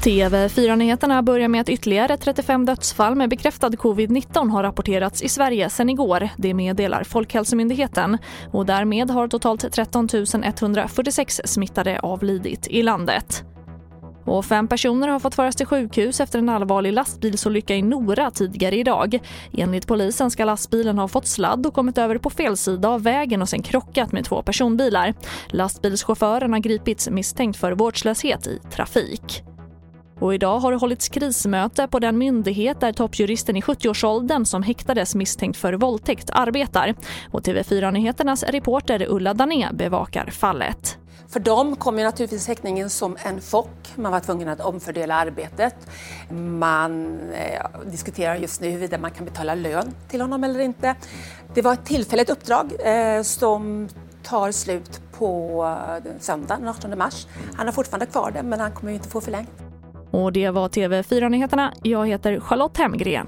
TV4-nyheterna börjar med att ytterligare 35 dödsfall med bekräftad covid-19 har rapporterats i Sverige sedan igår. Det meddelar Folkhälsomyndigheten. Och därmed har totalt 13 146 smittade avlidit i landet. Och fem personer har fått föras till sjukhus efter en allvarlig lastbilsolycka i Nora tidigare idag. Enligt polisen ska lastbilen ha fått sladd och kommit över på fel sida av vägen och sen krockat med två personbilar. Lastbilschauffören har gripits misstänkt för vårdslöshet i trafik. Och idag har det hållits krismöte på den myndighet där toppjuristen i 70-årsåldern som häktades misstänkt för våldtäkt arbetar. Och TV4-nyheternas reporter Ulla Dané bevakar fallet. För dem kom ju naturligtvis häktningen som en chock. Man var tvungen att omfördela arbetet. Man eh, diskuterar just nu huruvida man kan betala lön till honom eller inte. Det var ett tillfälligt uppdrag eh, som tar slut på söndagen den 18 mars. Han har fortfarande kvar det men han kommer ju inte få förlängt. Och det var TV4-nyheterna. Jag heter Charlotte Hemgren.